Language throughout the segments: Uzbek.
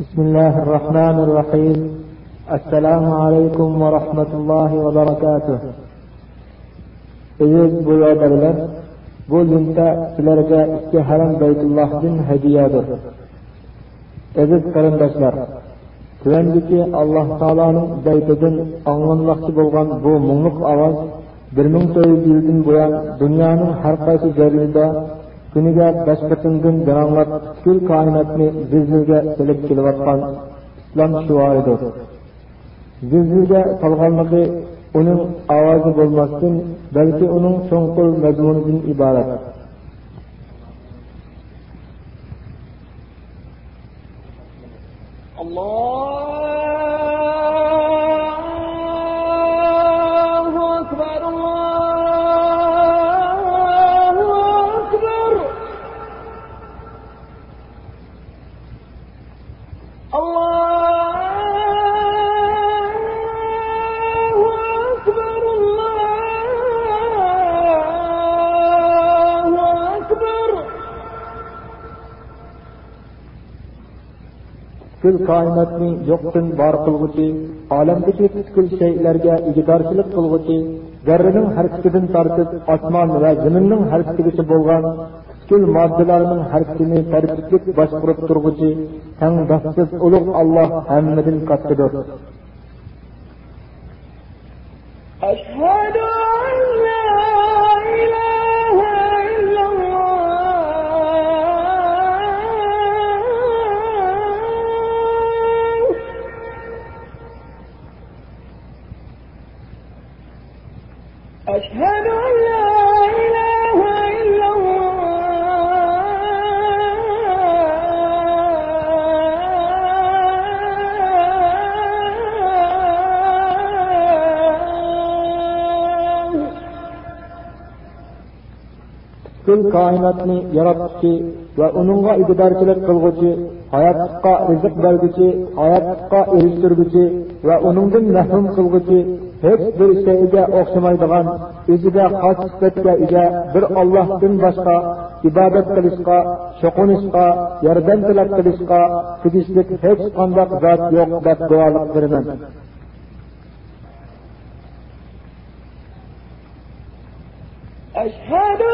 بسم الله الرحمن الرحيم السلام عليكم ورحمة الله وبركاته Aziz birodarlar, bu linta sizlarga ikki haram Baytullohdan hadiyadir. Aziz qarindoshlar, tuvandiki Alloh taoloning baytidan anglanmoqchi bo'lgan bu mungluq ovoz 1400 yildan buyon dunyoning har qaysi joylarida kuniga bashqatindan jaranglat butkul koinotni zilzilga silib kelayotgan islom shioiridir zilzilga solganligi uning ovozi bo'lmasdan balki uning cho'nqur mazmunidan iborat. Allah koinotni yo'qdan bor qilg'uchi olamdagi butkul shaylarga igidorchilik qilg'uchi zarraning harakatidan tortib osmon va zaminning harakatigacha bo'lgan. Butkul moddalarning harakatini tartiblik boshqarib turg'uchi tangdoshsiz ulug' olloh hammadan kattadir أشهد أن لا إله إلا الله koinotni yaratuvchi va uningga igidorchilik qilg'uchi hayotlikqa rizq berguchi hayotlikqa erishtirguchi va uningdan mahrum qilg'uchi hech bir shayga o'xshamaydigan o'ziga xos sifatga ega bir ollohdan boshqa ibodat qilishga cho'qinishga yordam tilab qilishga tegishli hech qanday zot yo'q deb duolik beraman أشهد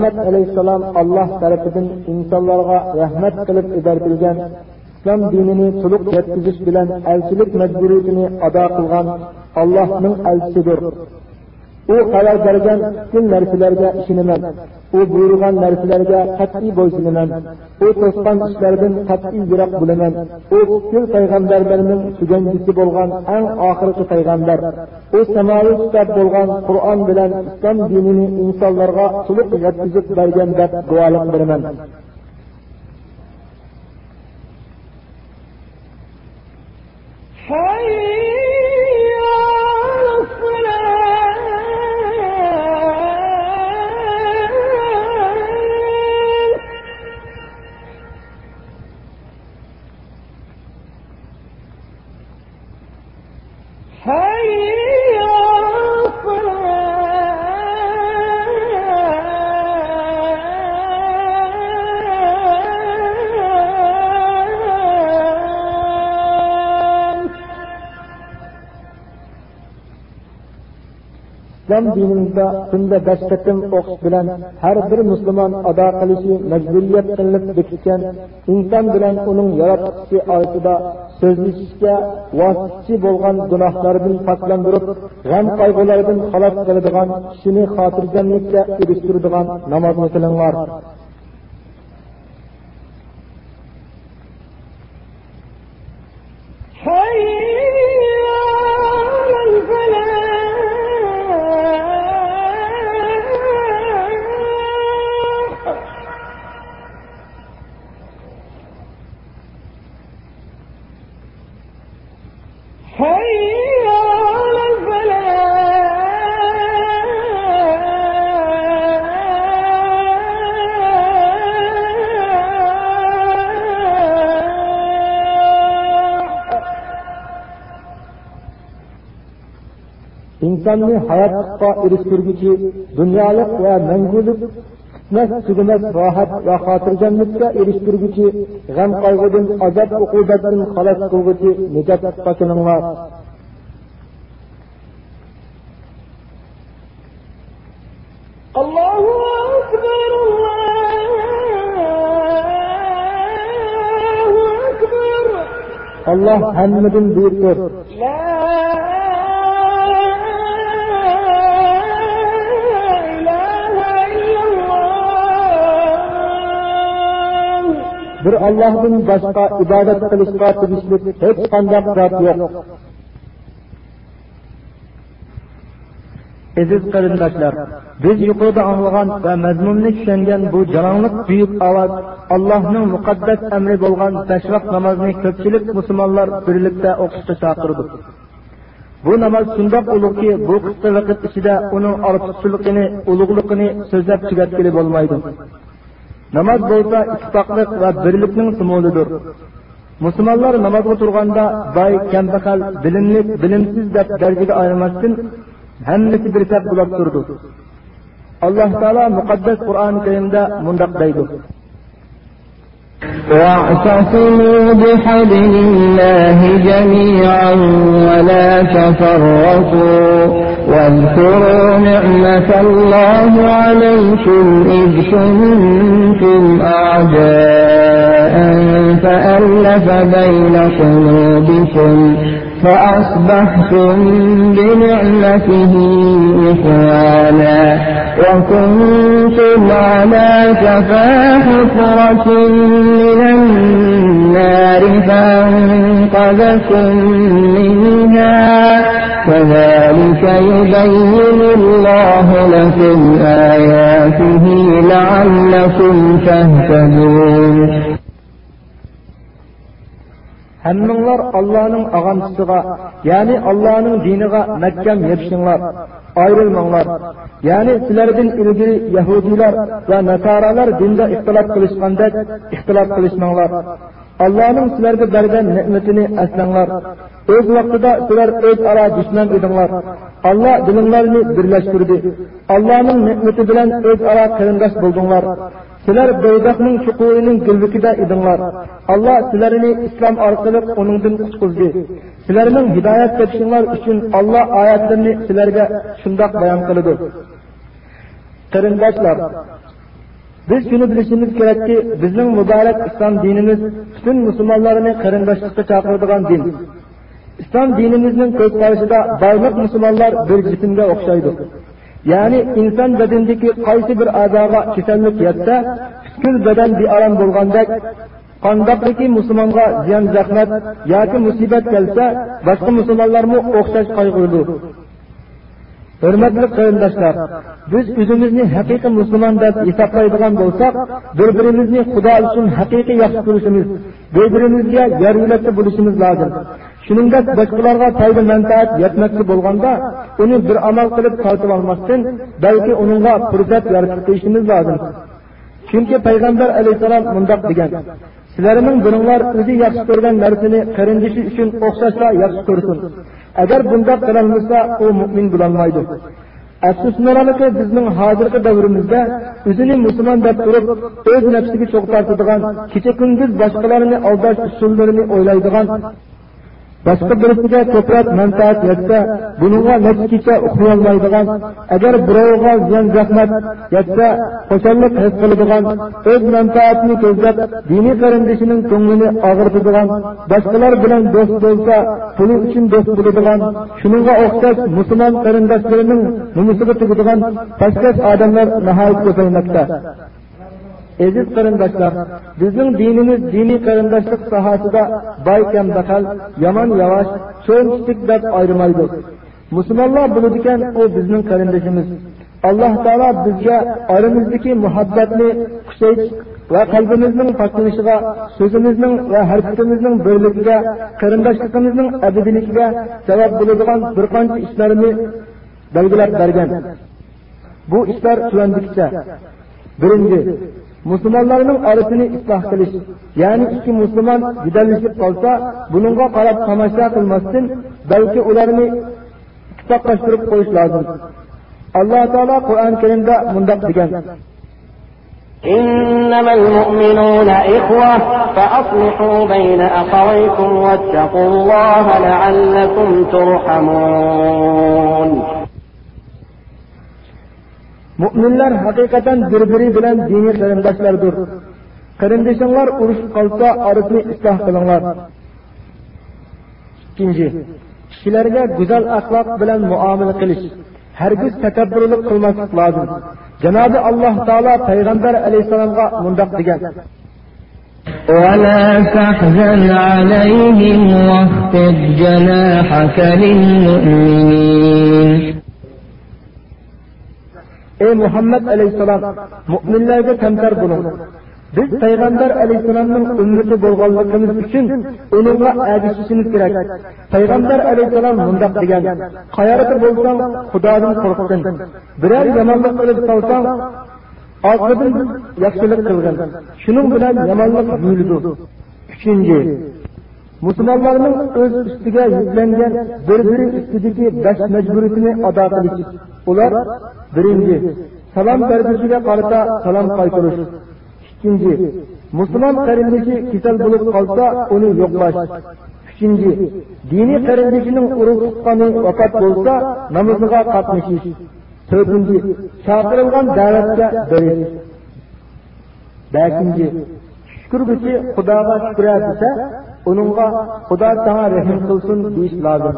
muhammad alayhissalom alloh tarafidan insonlarga rahmat qilib iboratilgan islom dinini to'liq yetkazish bilan elchilik majburiyatini ado qilgan allohning elchisidir u qaror bergan bütün narsalarga ishonaman? U buyurgan narsalarga qat'iy bo'ysunaman. U to'sqan ishlardan qat'iy yiroq bo'laman. U bütün payg'ambarlarning tuganchisi bo'lgan eng oxirgi payg'ambar. U samoviy kitob bo'lgan qur'on bilan islom dinini insonlarga to'liq yetkazib bergan deb guvohlik beraman. حي islom dinimizda kunda besh qatim o'qish bilan har bir musulmon ado qilishi majburiyat qilinib bekitgan inson bilan uning yaratuvchisi orasida so'zlashishga vositchi bo'lgan gunohlardan poklandirib g'am qayg'ulardan xalos qiladigan kishini xotirjamlikka erishtiradigan namozni qilinglar insonni hayotga erishtirguchi dunyolik va mangulik fitnas tugumas rohat va xotirjamlikka erishtirguchi g'am qayg'udan azob uqubatdan xalos qilguchi nijot qochilinglar الله أكبر الله أكبر alloh hammadan buyukdir لا bir allohdan boshqa ibodat qilishga tegishli hech qanday zot yo'q aziz qarindoshlar biz yuqorida anglagan va mazmunli tushungan bu jalonliq buyuk ovoz allohning muqaddas amri bo'lgan besh vaqt namozni ko'pchilik musulmonlar birlikda o'qishga chaqirdi bu namoz shundoq ulug'ki bu qisqa vaqt ichida uning ortiqchiligini ulug'ligini so'zlab tugatgili bo'lmaydi namoz bo'lsa ittifoqlik va birlikning simbolidir musulmonlar namozga turganda boy kambag'al bilimli bilimsiz deb darajaga ayirmasdan hammasi bir saf bo'lib turdi alloh taolo muqaddas qur'oni karimda mundoq deydi واعتصموا بحبل الله جميعا ولا تفرقوا واذكروا نعمة الله عليكم إذ كنتم أعداء فألف بين قلوبكم فأصبحتم بنعمته إخوانا وكنتم على شفا حفرة من النار فأنقذكم منها. كذلك يبين الله لكم آياته لعلكم تهتدون. Hammanglar allohning og'amchisiga ya'ni allohning diniga mahkam yetishinglar ayrilmanglar. Ya'ni sizlardan ilgari yahudiylar va nasoralar dinda ixtilof qilishgandek ixtilof qilishmanglar. Allohning sizlarga bergan ne'matini aslanglar o'z vaqtida sizlar o'zaro dushman edinglar. Alloh dilinglarni birlashtirdi. Allohning ne'mati bilan o'zaro qarindosh bo'ldinglar. Sizlar do'zaxning chuqurining gulbukida edinglar. Alloh sizlarni islom orqali uningdan qutqizdi. Sizlarning hidoyat topishinglar uchun alloh ayetlerini sizlarga şundak bayon qiladi Kırındaşlar, biz shuni bilishimiz kerakki bizning muborak islom dinimiz butun musulmonlarni qarindoshlikqa chaqiradigan din. Islom dinimizning ko'z qarashida barliq musulmonlar bir jismga o'xshaydi. Ya'ni inson badanidagi qaysi bir a'zoga kasallik yotsa butkul badan bearom bo'lgandek qandoqliki musulmonga ziyon zahmat yoki musibat kelsa boshqa musulmonlarmi o'xshash qayg'urdi hurmatli qarindoshlar biz o'zimizni haqiqiy musulmon deb hisoblaydigan bo'lsak bir birimizni xudo uchun haqiqiy yaxshi ko'rishimiz bir birimizga yer yo'lakda bo'lishimiz lozim. Shuningdek boshqalarga foyda manfaat yetmoqchi bo'lganda uni bir amal qilib tortib olmasdan balki uningga fursat yaratib qo'yishimiz lozim. Chunki payg'ambar alayhissalom mundoq degan sizlarning biringlar o'zi yaxshi ko'rgan narsani qarindishi uchun o'xshashla yaxshi ko'rsin. Agar bundoq qilolmasa u mo'min bo'lolmaydi. Afsuslanarliki bizning hozirgi davrimizda o'zini musulmon deb turib o'z nafsiga cho'g' tortadigan kecha kunduz boshqalarni aldash usullarini o'ylaydigan boshqa birisiga ko'proq manfaat yetsa buningga necha uxlolmaydigan agar birovga ziyon zahmat yetsa xo'shallik his qiladigan o'z manfaatini ko'zlab diniy qarindishining ko'nglini og'ritadigan boshqalar bilan do'st bo'lsa puli uchun do'st bo'ladigan shuningga o'xshash musulmon qarindoshlarining numisiga tegadigan pastkash odamlar nihoyat ko'paymoqda. Aziz qarindoshlar bizning dinimiz diniy qarindoshlik sohasida boy kambag'al yomon yavash cho'ng kichik deb ayrimaydi. Musulmonlar biladigan u bizning qarindoshimiz. Alloh taolo bizga oramizdagi muhabbatni kuchaytish va qalbimizning poklanishiga so'zimizning va harakatimizning birligiga qarindoshligimizning abadiyligiga sabab bo'ladigan bir qancha ishlarni belgilab bergan. Bu ishlar tuvandikicha birinchi musulmonlarning orasini isloh qilish ya'ni ikki musulmon jidallashib qolsa buningga qarab tomosha qilmasdan balki ularni ittifoqlashtirib qo'yish lozim alloh taolo qur'oni karimda mundoq degan إنما المؤمنون إخوة فأصلحوا بين أخويكم واتقوا الله لعلكم ترحمون mo'minlar haqiqatan bir biri bilan diniy qarindoshlardir qarindoshinglar urushib qolsa orasini isloh qilinglar ikkinchi kishilarga go'zal axloq bilan muomala qilish hargiz qilmaslik lozim janobi alloh taolo payg'ambar alayhissalomga mundoq degan ولا تحزن عليهم واخفض جناحك للمؤمنين ey muhammad alayhissalom mo'minlarga kamtar bo'ling biz payg'ambar alayhissalomning ummati bo'lganligimiz uchun uningga ergashishimiz kerak. Payg'ambar alayhissalom mundoq degan qayerda bo'lsang xudodan qo'rqsin. Biror yomonlik qilib solsang orqadan yaxshilik qilgin. Shuning bilan yomonlik yuyildi. Uchinchi musulmonlarning o'z ustiga yuklangan bir biri ustidagi besh majburiyatini ado qilish ular birinchi salom berdishiga qarata salom qaytarish ikkinchi musulmon qarindoshi kasal bo'lib qolsa uni yo'qlash uchinchi diniy qarindoshining urug' tuqqani vafot bo'lsa namoziga qatnashish to'rtinchi chaqirilgan da'vatga berish. Xudoga uningga xudo sana rahm qilsin deyish lozim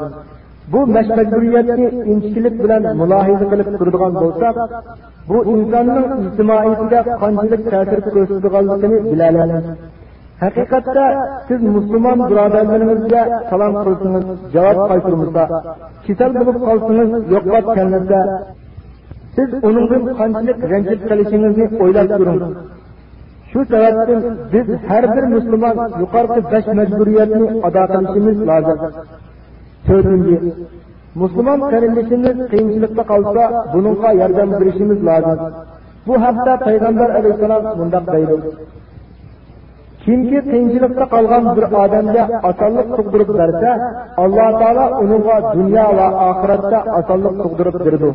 bu majburiyatni inchkilik bilan mulohiza qilib turadigan bo'lsak bu insonning ijtimoiyatiga qanchalik ta'sir ko'rsatadiganligini bilamiz haqiqatda siz musulmon birodarlaringizga salom qilsangiz javob qaytarmasa kasal bo'lib qolsangiz yo'qlab kelinsa siz uningdan qanchalik ranjit qilishingizni o'ylab ko'ring şu sebepten biz her bir Müslüman yukarıki beş mecburiyetini ada etmemiz lazım. Dördüncü, Müslüman kardeşimiz kıyımcılıkta kalsa bununla yardım verişimiz lazım. Bu hafta Peygamber Aleyhisselam bundak deydi. Kimki kıyımcılıkta kalgan bir adamda asallık tugdurup verse, Allah Teala onunla dünya ve ahirette asallık tugdurup verdi.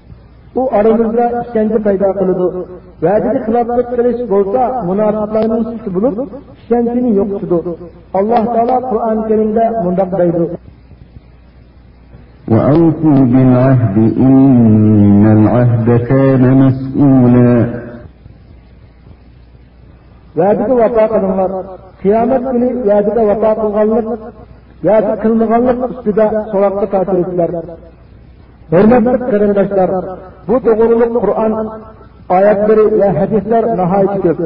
u oramizda ishonchi paydo qiladi va'daga xiloflik qilish bo'lsa munofiqlarning sifati bo'lib ishonchini yo'qotadi alloh taolo qur'oni karimda mundoq deydi وأوفوا بالعهد إن العهد كان مسؤولا va'daga vafo qilinglar qiyomat kuni va'daga vafo qilganlik yoki qilmaganlik ustida so'roqqa tortilisizlar Hürmetli kardeşler, bu doğruluk Kur'an ayetleri ve hadisler nahayet köp.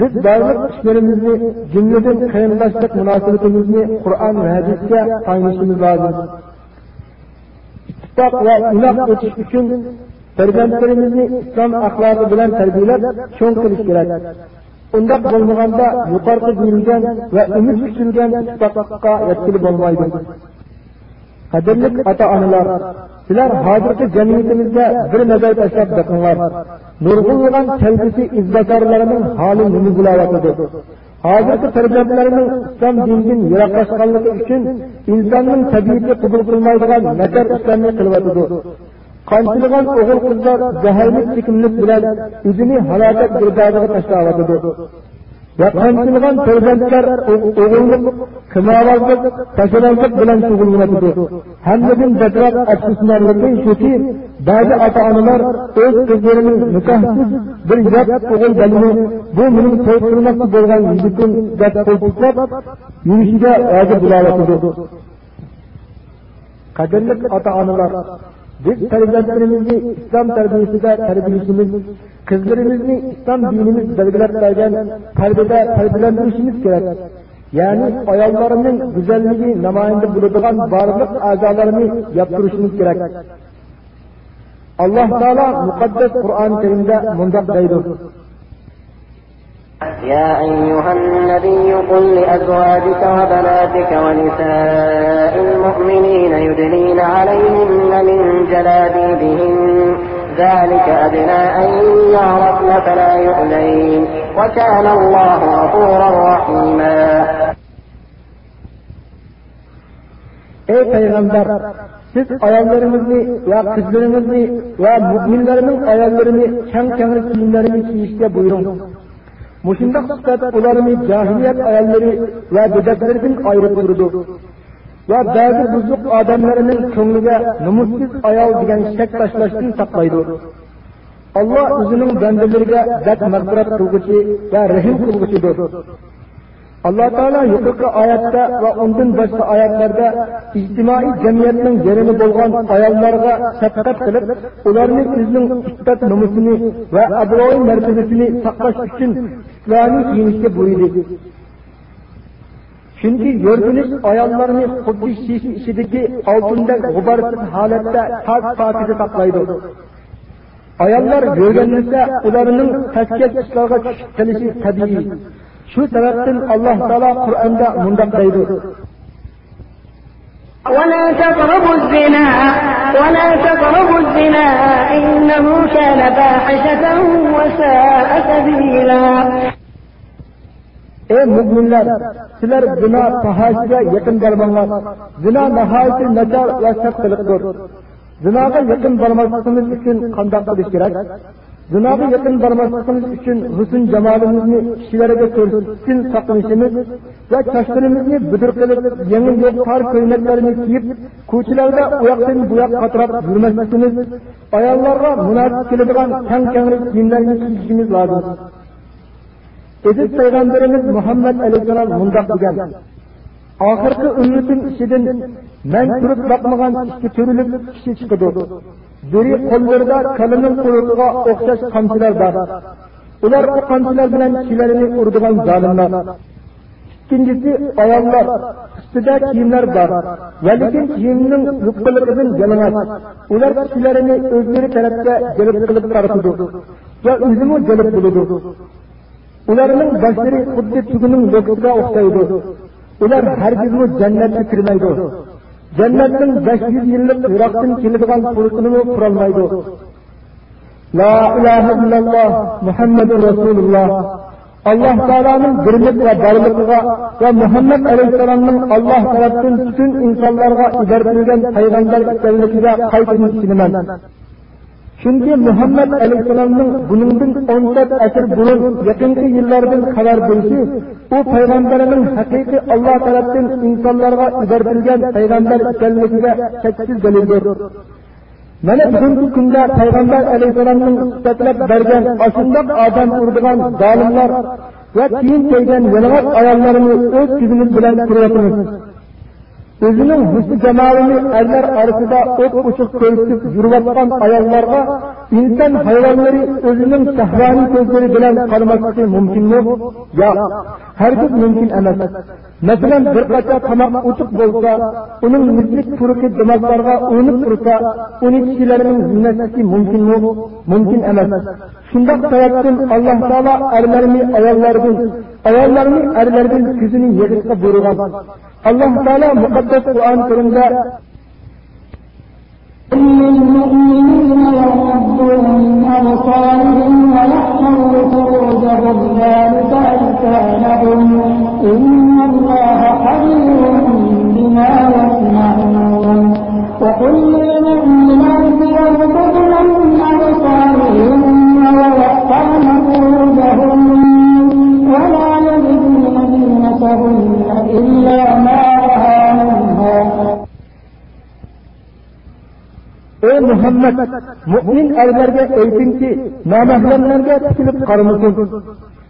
Biz davranış işlerimizi, cümleden kıyımdaşlık münasebetimizi Kur'an ve hadisle paylaşmamız lazım. İttifak ve inak ötüş için Peygamberimizi İslam ahlakı bilen terbiyeler çoğun kılış gerek. Undaq bo'lmaganda yuqorqi deyilgan va umid kutilgan ittifoqqa yetkili bo'lmaydi. Qadrli ota-onalar, sizlar hozirgi jamiyatimizga bir nazar tashlab boqinglar nurg'unlagan kelgusi izbakorlarining holi nima bo'layotidi hozirgi farzandlarining islom dinidan yiroqlashganligi uchun insonning tabiati qabul qilmaydigan nakar ishlarni qilyotidi qanchilg'an o'g'il qizlar zaharli chekimlik bilan o'zini halokat girdodiga tashlayotidi va qanchilg'an farzandlar o'g'illik qimorbozlik tashabozlik bilan shug'ullanadi hammadan badroq afsusnorligi shuki ba'zi ota onalar o'z qizlarini nikohsiz bir yot o'g'il balini bu mening to'y qilmoqchi bo'lgan yigitim deb qo'ltiqlab yurishiga rozi bo'layotidi qadrli ota onalar Biz terbiyatlarımızı İslam terbiyesinde terbiyesimiz, kızlarımızı İslam dinimiz belgeler vergen terbiyede terbiyelendirişimiz gerek. Yani ayollarının güzelliği namayende bulunan varlık azalarını yaptırışımız gerek. Allah Teala mukaddes Kur'an-ı Kerim'de mundak deydi. يا أيها النبي قل لأزواجك وبناتك ونساء المؤمنين يدنين عليهن من جلابيبهن. ذلك أدنى أن يعرفن فلا يؤذين. وكان الله غفورا رحيما. Ey Peygamber, siz ayarlarımızı ya kızlarımızı ya müminlerimiz ayarlarını kem kemir kimlerini giyişte buyurun. Mushundoq sifat ularni johiliyat ayollari va go'daklaridan ayirib turdi. Va ba'zi buzuq odamlarining ko'ngliga numussiz ayol degan shak tashlashdan saqlaydi. Alloh o'zining bandalariga zat mag'firat qilg'uchi va rahim qilg'uchidir Allah Teala yukarı ayette ve ondan başka ayetlerde ictimai cemiyetin yerini bulgan ayarlarına şefkat kılıp, onların izinin üstet numusunu ve abroy mertebesini saklaş için İslami giyinişte buyurdu. Çünkü gördüğünüz ayarlarını Kudüs şişi içindeki altında gubarsız halette tak pakize saklaydı. Ayarlar görgenlikte onlarının tesket işlerine çıkıp gelişi tabii. Shu sababdan alloh taolo qur'onda mundoq deydi ولا تقربوا الزنا ولا تقربوا الزنا إنه كان فاحشة وساء سبيلا ey mo'minlar sizlar zino fahoshiga yaqin bormanglar zino nihoyatda nachar va shart qiliqdir zinoga yaqin bormasligimiz uchun qandoq qilish kerak Cenab-ı yakın varmasımız için hüsn cemalimizi kişilere görsün sakınışımız ve kaşlarımızı büdür kılıp yeni yok tar köyneklerini giyip kuçilerde uyaktan buyak katırat yürmesimiz, ayarlarla münasip kilidigan ken kenri giyimlerini kişimiz lazım. Peygamberimiz Muhammed Aleyhisselam mundak digen, ahirki ümmetin işidin men. Biri qo'llarida kalining quruqiga o'xshash qamchilar bor. Ular bu qamchilar bilan kishilarni urdigan zolimlar. Ikkinchisi ayollar ustida kiyimlar bor. Va lekin kiyimning yuqiligidan yalang'och. Ular kishilarni o'zlari tarafga jalb qilib qaratadi va o'zimi jalb bo'ladi. ularning boshlari xuddi tugunning lo'kisiga o'xshaydi ular hargizmi jannatga kirmaydi jannatning besh yuz yillik yiroqdan keladigan pulqini qurolmaydi la ilaha illalloh muhammadu rasululloh alloh taoloning birlik va borligiga va muhammad alayhissalomning alloh tarafdan butun insonlarga yuborilgan payg'ambar ekanligiga qaytadan ishonaman chunki muhammad alayhissalomning buningdan o'n asr burun yaqinki yillardan xabar bo'lishi u payg'ambarining haqiqiy alloh tarafdan insonlarga yuborilgan payg'ambar ekanligiga shaksiz dalildir. Mana bugungi kunda payg'ambar alayhissalomning sifatlab bergan ashundoq odam urdigan zolimlar va kiyim kelgan yalang'och ayollarini o'z ko'zimiz bilan ko'ryapmiz. Özünün hüsnü cemalini erler arasında ot buçuk köyüktüp yurvattan ayarlarda insan hayvanları özünün sahrani gözleri bilen tanıması mümkün mü? Ya, her herkes mümkün emez. masalan bir qacha tomoq o'chiq bo'lsa uning mislik puruki dimoqlarga urinib tursa uni kishilarning zinnatligi mumkinmi mumkin emas shundoq sababdan alloh taolo erlarni ayollardan ayollarni erlardan ko'zini yig'ishga buyurgan alloh taolo muqaddas qur'oni karimda للمؤمنين يغضوا من أبصارهم ويحفظوا فروجهم ذلك أزكى لهم إن الله خبير بما يصنعون وقل للمؤمنات يغضبن من أبصارهن ويحفظن فروجهن ولا يبدين زينتهن إلا ما ظهر منها ey muhammad mo'min aylarga aytingki nomahramlarga tikilib qaramasin.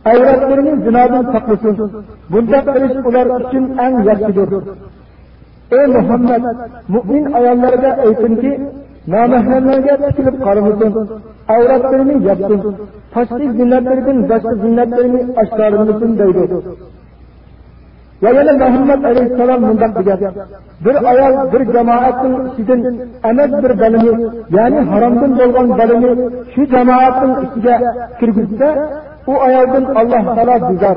Evlatlarının günahını saklasın. Bunda karışık onlar için en yaşlıdır. Ey Muhammed, mümin ayarlarda eğitim ki, namahremlerge tikilip karımızın, avratlarını yapsın, faşlı zinnetlerinden başka zinnetlerini aşkarımızın deydi. Ve yine Muhammed Aleyhisselam bundan diger. Bir ayal, bir cemaatin sizin emek bir belini, yani haramdan dolgan belini şu cemaatin içine kirgizse, o ayaldan Allah Teala düzar.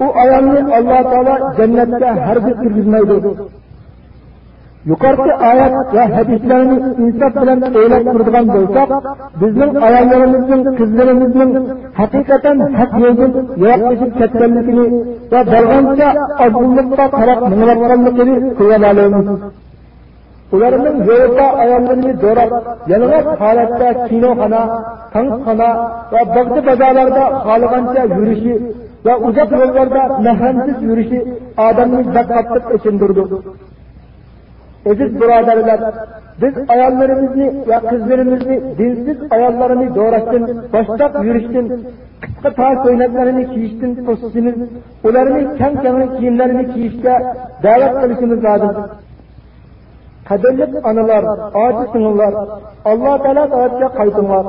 O ayalını Allah Teala cennette her bir kirgizmeydi. Yukarıda ayet ve hadislerimiz insaf bilen öğret kurduğun olsak, bizim ayarlarımızın, kızlarımızın hakikaten hak yolun yaklaşıp ketkenlikini ve dalganca azınlıkta taraf mınavranlıkını kullanalımız. Ularının yolda ayarlarını doğrap, yanılak halette kinohana, tankhana ve bagdı bazalarda haliganca yürüyüşü ve uzak yollarda mehremsiz yürüyüşü adamını zekattı içindirdi. Aziz birodarlar biz ayollarimizni va qizlarimizni dinsiz ayollarini do'rashdan boshlab yurishdan qisqa tor ko'ylaklarini kiyishdan to'sishimiz ularni kang kang kiyimlarini kiyishga da'vat qilishimiz lozim. Qadrli onalar ojiz singillar alloh taolo toatga qaytinglar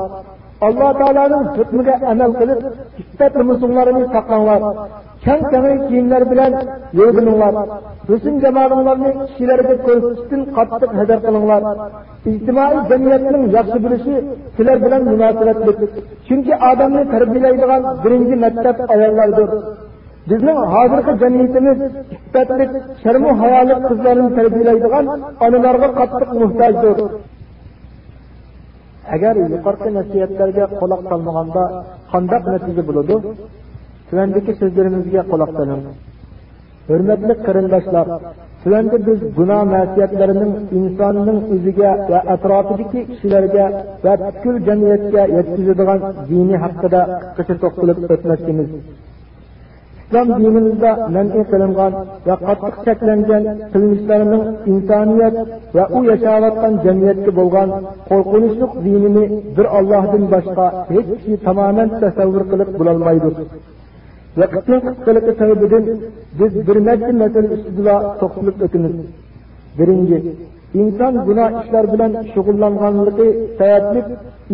alloh taoloning hukmiga amal qilib iffat musulmonlarni saqlanglar kang kang kiyimlar bilan yurgininglar husn jamoalarni kishilarga ko'rsatishdan qattiq hazar qilinglar. Ijtimoiy jamiyatning yaxshi bo'lishi sizlar bilan munosabatdir. Chunki odamni tarbiyalaydigan birinchi maktab ayollardir. Bizning hozirgi jamiyatimiz iffatli sharmu hayoli qizlarni tarbiyalaydigan onalarga qattiq muhtojdir. Agar yuqorqi nasihatlarga quloq solmaganda qandoq natija bo'ladi? Tuandagi so'zlarimizga quloq soling. Hurmatli qarindoshlar tuanda biz gunoh nasihatlarining insonning o'ziga va atrofidagi kishilarga va butkul jamiyatga yetkazadigan dini haqida qisqa to'xtalib o'tmoqchimiz islom dinimizda man'i qilingan va qattiq cheklangan qilmishlarning insoniyat va u yashayotgan jamiyatga bo'lgan qo'rqinchli dinini bir ollohdan boshqa hech kishi tamoman tasavvur qilib bo'lolmaydi vaqtning qisqaligi sababidan biz bir nechta masala ustida to'xtalib o'tamiz birinchi inson gunoh ishlar bilan shug'ullanganligi sababli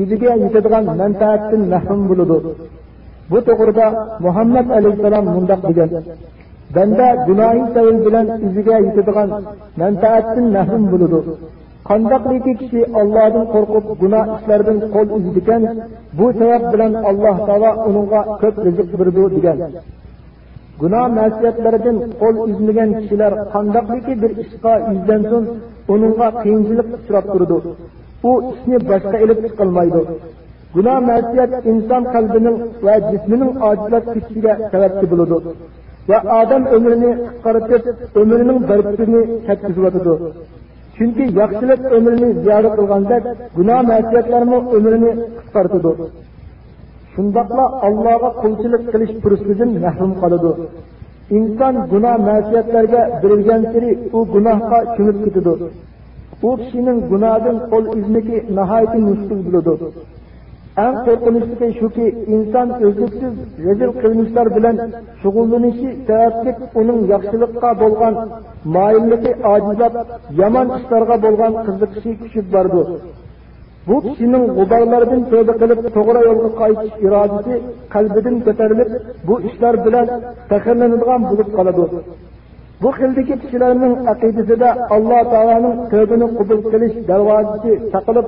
o'ziga yetadigan manfaatdan mahrum bo'ladi bu to'g'rida muhammad alayhissalom mundoq degan banda gunohi savil bilan iziga yetadigan manfaatdan mahrum bo'ladi. Qandoqliki kishi ollohdan qo'rqib gunoh ishlardan qo'l uzadigan bu sabab bilan alloh taolo uningga ko'p rizq berdi degan. Gunoh masiyatlaridan qo'l uzmagan kishilar qandoqliki bir ishga yuzlansin uningga qiyinchilik uchrab turdi. U ishni boshqa ilib chiqilmaydi Günah məşiyet insan kalbinin ve cisminin acizlik kişiye sebepçi buludu. Ve adam ömrünü kıskaratıp ömrünün garipçiliğini çetkizulatıdı. Çünkü yakşılık ömrünü ziyaret kılgandak, günah məşiyetlerinin ömrünü kıskartıdı. Şundakla Allah'a kulçuluk kılıç pürüzsüzün mehrum kalıdı. İnsan günah məşiyetlerine birilgen siri o günahka çümüp gidiyordu. O kişinin günahın kol izniki nahayeti müşkül buludu. Eng qo'rqinchlisi shuki inson o'zliksiz rezil qilmishlar bilan shug'ullanishi sababli uning yaxshilikqa bo'lgan moyilligi ojizlab yomon ishlarga bo'lgan qiziqishi kuchib bordi. Bu kishining g'uborlardan tavba qilib to'g'ri yo'lga qaytish irodasi qalbidan ko'tarilib bu ishlar bilan faxrlanadigan bo'lib qoladi. Bu xildagi kishilarning aqidasida alloh taoloning tavbini qabul qilish darvozasi taqilib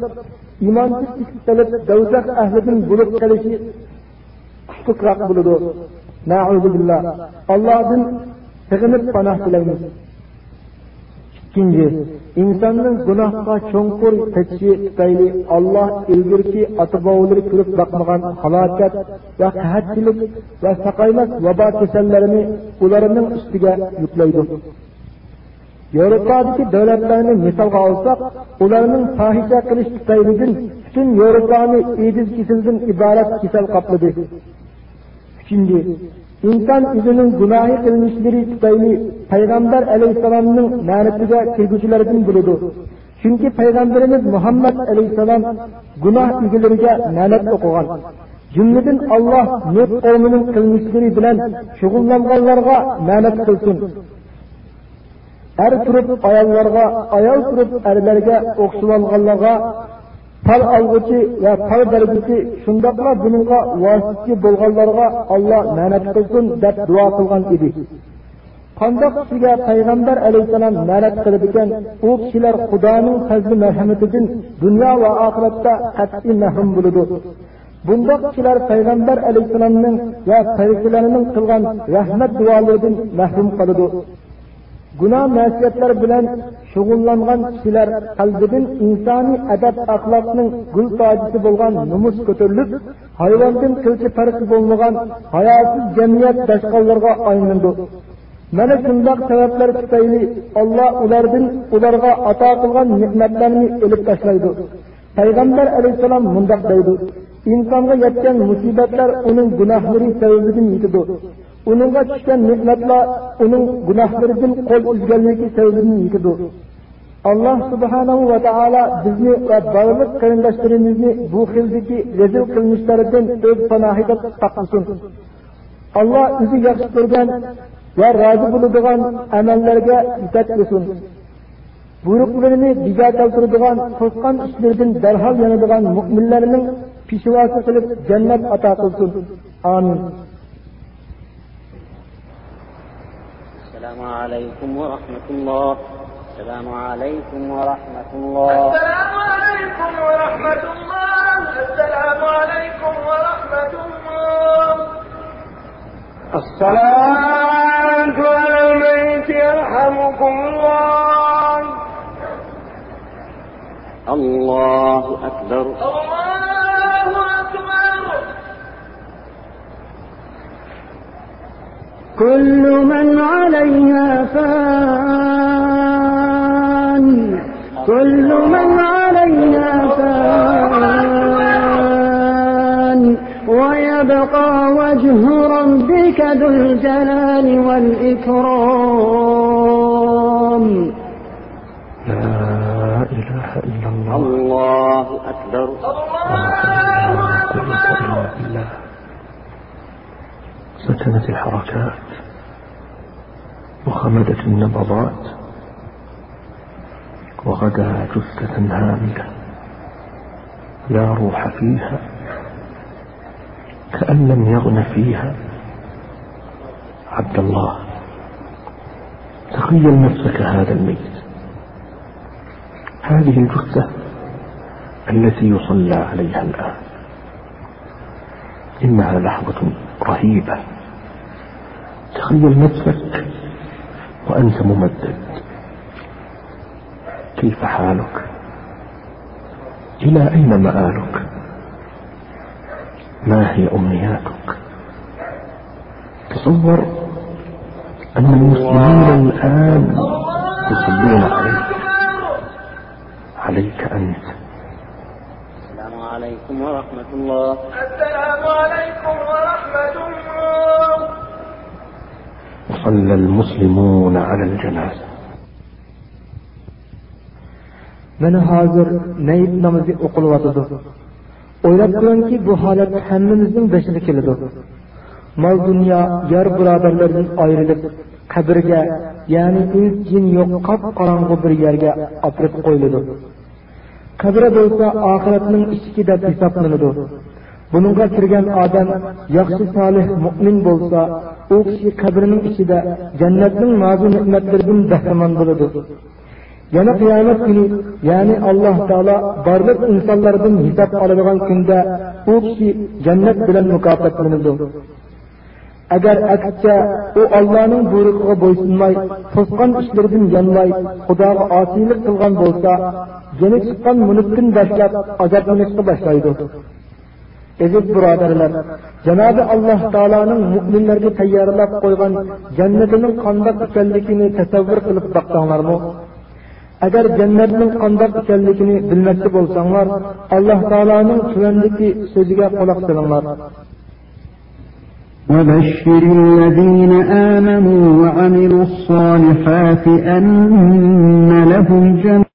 iymonsiz qilib davzax ahlidan bo'lib qolishi kuchliroq bo'ladi. Nauzubillah. Allohdan sig'inib panoh tilaymiz. İkkinchi insonning gunohga cho'nqur kechishi tufayli olloh ilgirki ota bobolari ko'rib boqmagan halokat va qahatchilik va saqaymas vabo kasallarini ularning ustiga yuklaydi yevropadagi davlatlarni misolga olsak ularning fohisha qilish tufaylidan butun yevropani ediz kasaldan iborat kasal qopladi inson o'zining gunohi qilmishlari tufayli payg'ambar alayhissalomning ma'natiga kirguchilardan bo'ladi chunki payg'ambarimiz muhammad alayhissalom gunoh egalariga ma'nat o'qigan jumladan olloh nut qavmining qilmishlari bilan shug'ullanganlarga ma'nat qilsin er turib ayollarga ayol turib erlarga o'xshab olganlarga pal olg'uchi va pal berguchi shundoqla buningga vositachi bo'lganlarga olloh ma'nat qilsin deb duo qilgan edi. Qandoq kishiga payg'ambar alayhissalom ma'nat qiladigan u kishilar xudoning fazli marhamatidan dunyo va oxiratda qat'iy mahrum bo'ladi. Bundoq kishilar payg'ambar alayhissalomning va farishtalarining qilgan rahmat duolaridan mahrum qoladi. Gunoh masiyatlar bilan shug'ullangan kishilar qalbidan insoniy adab axloqning gul tojisi bo'lgan numus ko'tarilib hayvondan qilchi farqi bo'lmagan hayosiz jamiyat dashqonlarga aylandi mana shundoq sabablar tufayli olloh ulardan ularga ato qilgan ne'matlarni ilib tashlaydi. Payg'ambar alayhissalom mundoq deydi insonga yetgan musibatlar uning gunohlari sababidan yetadi. Uningga tushgan ne'matlar uning gunohlaridan qo'l uzganligi sababidan yikidi alloh subhanahu va taolo bizni va barliq qarindoshlarimizni bu xildagi rezil qilmishlaridan o'z panohida saqlasin alloh o'zi yaxshi ko'rgan va rozi bo'ladigan amallarga yetaklasin buyruqlarini diga keltiradigan qo'rqqan ishlardan darhol yanadigan mo'minlarning pishvosi qilib jannat ato qilsin. Amin. السلام عليكم ورحمة الله. السلام عليكم ورحمة الله. السلام عليكم ورحمة الله. السلام عليكم ورحمة الله. الصلاة على الميت يرحمكم الله. الله أكبر. الله أكبر كل من عليها فان. كل من عليها فان. ويبقى وجه ربك ذو الجلال والإكرام. لا إله إلا الله. الله. سكنت الحركات وخمدت النبضات وغدا جثة هاملة لا روح فيها كأن لم يغن فيها عبد الله. تخيل نفسك هذا الميت. هذه الجثة التي يصلى عليها الآن. إنها لحظة رهيبة. تخيل نفسك وأنت ممدد. كيف حالك؟ إلى أين مآلك؟ ما هي أمنياتك؟ تصور أن المسلمين الآن يصلون عليك. عليك أنت. السلام عليكم ورحمة الله. السلام عليكم ورحمة الله وصلى المسلمون على الجنازة mana hozir nayib namozi o'qilyotidi o'ylab ko'ringki bu holat hammamizning boshiga keladi mol dunyo yor birodarlardan ayrilib qabrga ya'ni ins jin yo'q qop qorong'u bir yerga opirib qo'yiladi qabri bo'lsa oxiratning eshigi deb hisoblanadi Bununga kirgan odam yaxshi solih mo'min bo'lsa u kishi qabrining ichida jannatning mazu ne'matlaridan bahramand bo'ladi. Yana qiyomat kuni ya'ni alloh taolo barliq insonlardan hisob oladigan kunda u kishi jannat bilan mukofotlanadi agar aksincha u ollohning buyrug'iga bo'ysunmay to'sqan ishlaridan yonmay xudoga osiylik qilgan bo'lsa yana chiqqan mulkdan boshlab azoblanishga boshlaydi. aziz birodarlar janobi alloh taoloning mo'minlarga tayyorlab qo'ygan jannatining qandoq ekanligini tasavvur qilib boqsanglarmi agar jannatning qandoq ekanligini bilmoqchi bo'lsanglar alloh taoloning tuvandagi so'ziga quloq solinglar وبشر الذين آمنوا وعملوا الصالحات أن لهم جنة